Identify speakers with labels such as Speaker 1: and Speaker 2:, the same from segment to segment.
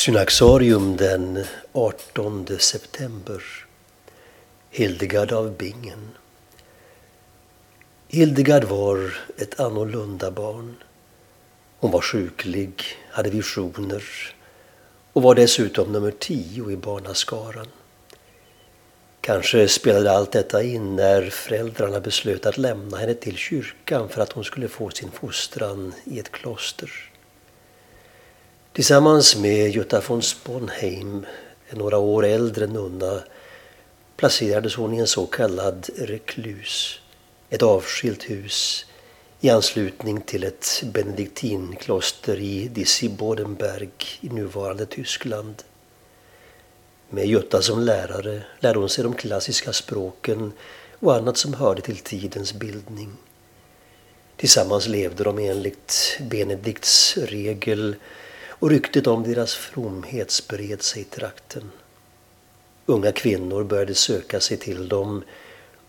Speaker 1: Synaxarium den 18 september. Hildegard av Bingen. Hildegard var ett annorlunda barn. Hon var sjuklig, hade visioner och var dessutom nummer tio i barnaskaran. Kanske spelade allt detta in när föräldrarna beslöt att lämna henne till kyrkan för att hon skulle få sin fostran i ett kloster. Tillsammans med Jutta von Sponheim, en några år äldre nunna, placerades hon i en så kallad reklus, ett avskilt hus i anslutning till ett benediktinkloster i Dissy-Bodenberg i nuvarande Tyskland. Med Jutta som lärare lärde hon sig de klassiska språken och annat som hörde till tidens bildning. Tillsammans levde de enligt Benedikts regel och ryktet om deras fromhet spred sig i trakten. Unga kvinnor började söka sig till dem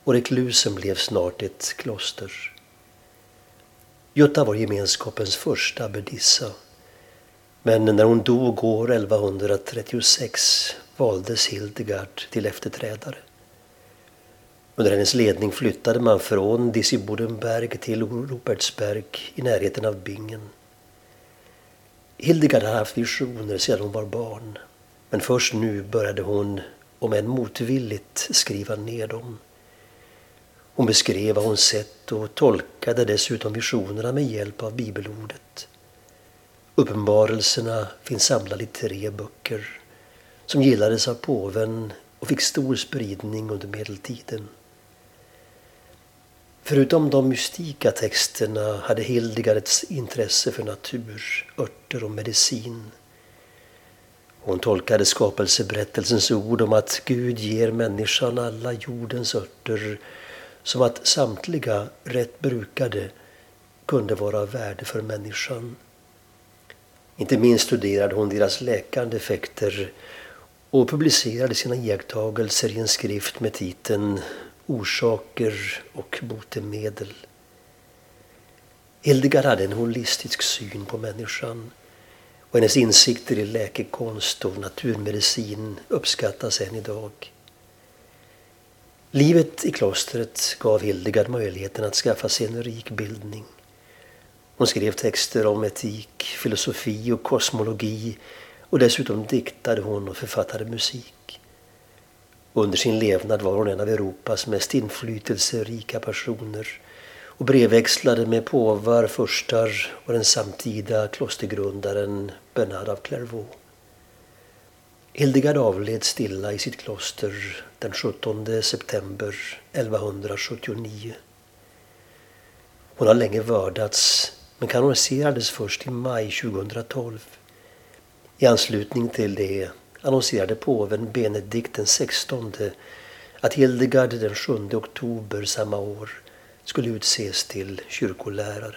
Speaker 1: och reklusen blev snart ett kloster. Jutta var gemenskapens första abbedissa. Men när hon dog år 1136 valdes Hildegard till efterträdare. Under hennes ledning flyttade man från Disibodenberg till Rupertsberg i närheten av Bingen. Hildegard har haft visioner sedan hon var barn. Men först nu började hon, om än motvilligt, skriva ner dem. Hon beskrev vad hon sett och tolkade dessutom visionerna med hjälp av bibelordet. Uppenbarelserna finns samlade i tre böcker som gillades av påven och fick stor spridning under medeltiden. Förutom de mystika texterna hade Hildegard ett intresse för natur, örter och medicin. Hon tolkade skapelseberättelsens ord om att Gud ger människan alla jordens örter som att samtliga, rätt brukade, kunde vara av värde för människan. Inte minst studerade hon deras läkande effekter och publicerade sina iakttagelser i en skrift med titeln orsaker och botemedel. Hildegard hade en holistisk syn på människan och hennes insikter i läkekonst och naturmedicin uppskattas än idag. Livet i klostret gav Hildegard möjligheten att skaffa sig en rik bildning. Hon skrev texter om etik, filosofi och kosmologi och dessutom diktade hon och författade musik. Under sin levnad var hon en av Europas mest inflytelserika personer och brevväxlade med påvar, furstar och den samtida klostergrundaren Bernard av Clairvaux. Hildegard avled stilla i sitt kloster den 17 september 1179. Hon har länge vördats men kanoniserades först i maj 2012. I anslutning till det annonserade påven Benedikt XVI att Hildegard den 7 oktober samma år skulle utses till kyrkolärare.